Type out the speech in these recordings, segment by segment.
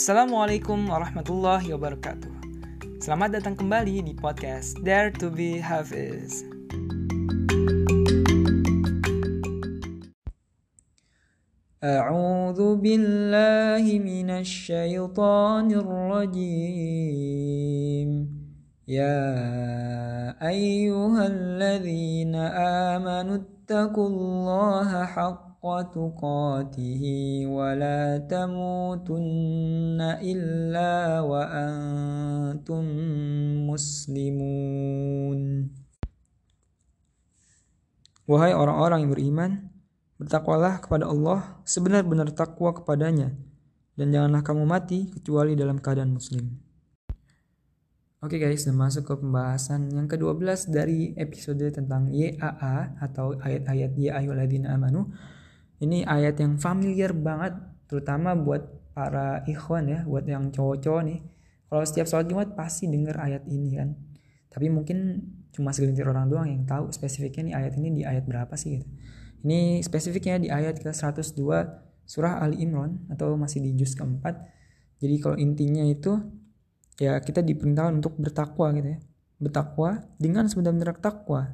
Assalamualaikum warahmatullahi wabarakatuh. Selamat datang kembali di podcast Dare to be Hafiz. أعوذ بالله من الشيطان الرجيم يا أيها الذين آمنوا اتقوا الله حق تقاته ولا تموتن إلا وأنتم مسلمون Wahai orang-orang yang beriman, bertakwalah kepada Allah sebenar-benar takwa kepadanya, dan janganlah kamu mati kecuali dalam keadaan muslim. Oke guys, sudah masuk ke pembahasan yang ke-12 dari episode tentang YAA atau ayat-ayat Ya ayyuhalladzina amanu. ini ayat yang familiar banget terutama buat para ikhwan ya, buat yang cowok-cowok nih. Kalau setiap sholat Jumat pasti denger ayat ini kan. Tapi mungkin cuma segelintir orang doang yang tahu spesifiknya nih ayat ini di ayat berapa sih gitu. Ini spesifiknya di ayat ke-102 surah Ali Imran atau masih di juz keempat. Jadi kalau intinya itu ya kita diperintahkan untuk bertakwa gitu ya. Bertakwa dengan sebenar-benar takwa.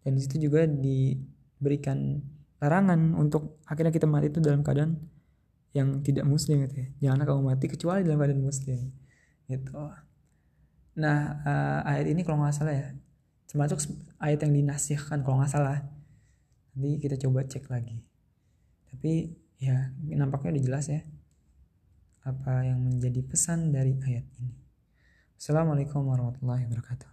Dan di situ juga diberikan larangan untuk akhirnya kita mati itu dalam keadaan yang tidak muslim gitu ya. Janganlah kamu mati kecuali dalam keadaan muslim. Gitu. Nah, uh, ayat ini kalau nggak salah ya, termasuk ayat yang dinasihkan kalau nggak salah nanti kita coba cek lagi tapi ya nampaknya udah jelas ya apa yang menjadi pesan dari ayat ini Assalamualaikum warahmatullahi wabarakatuh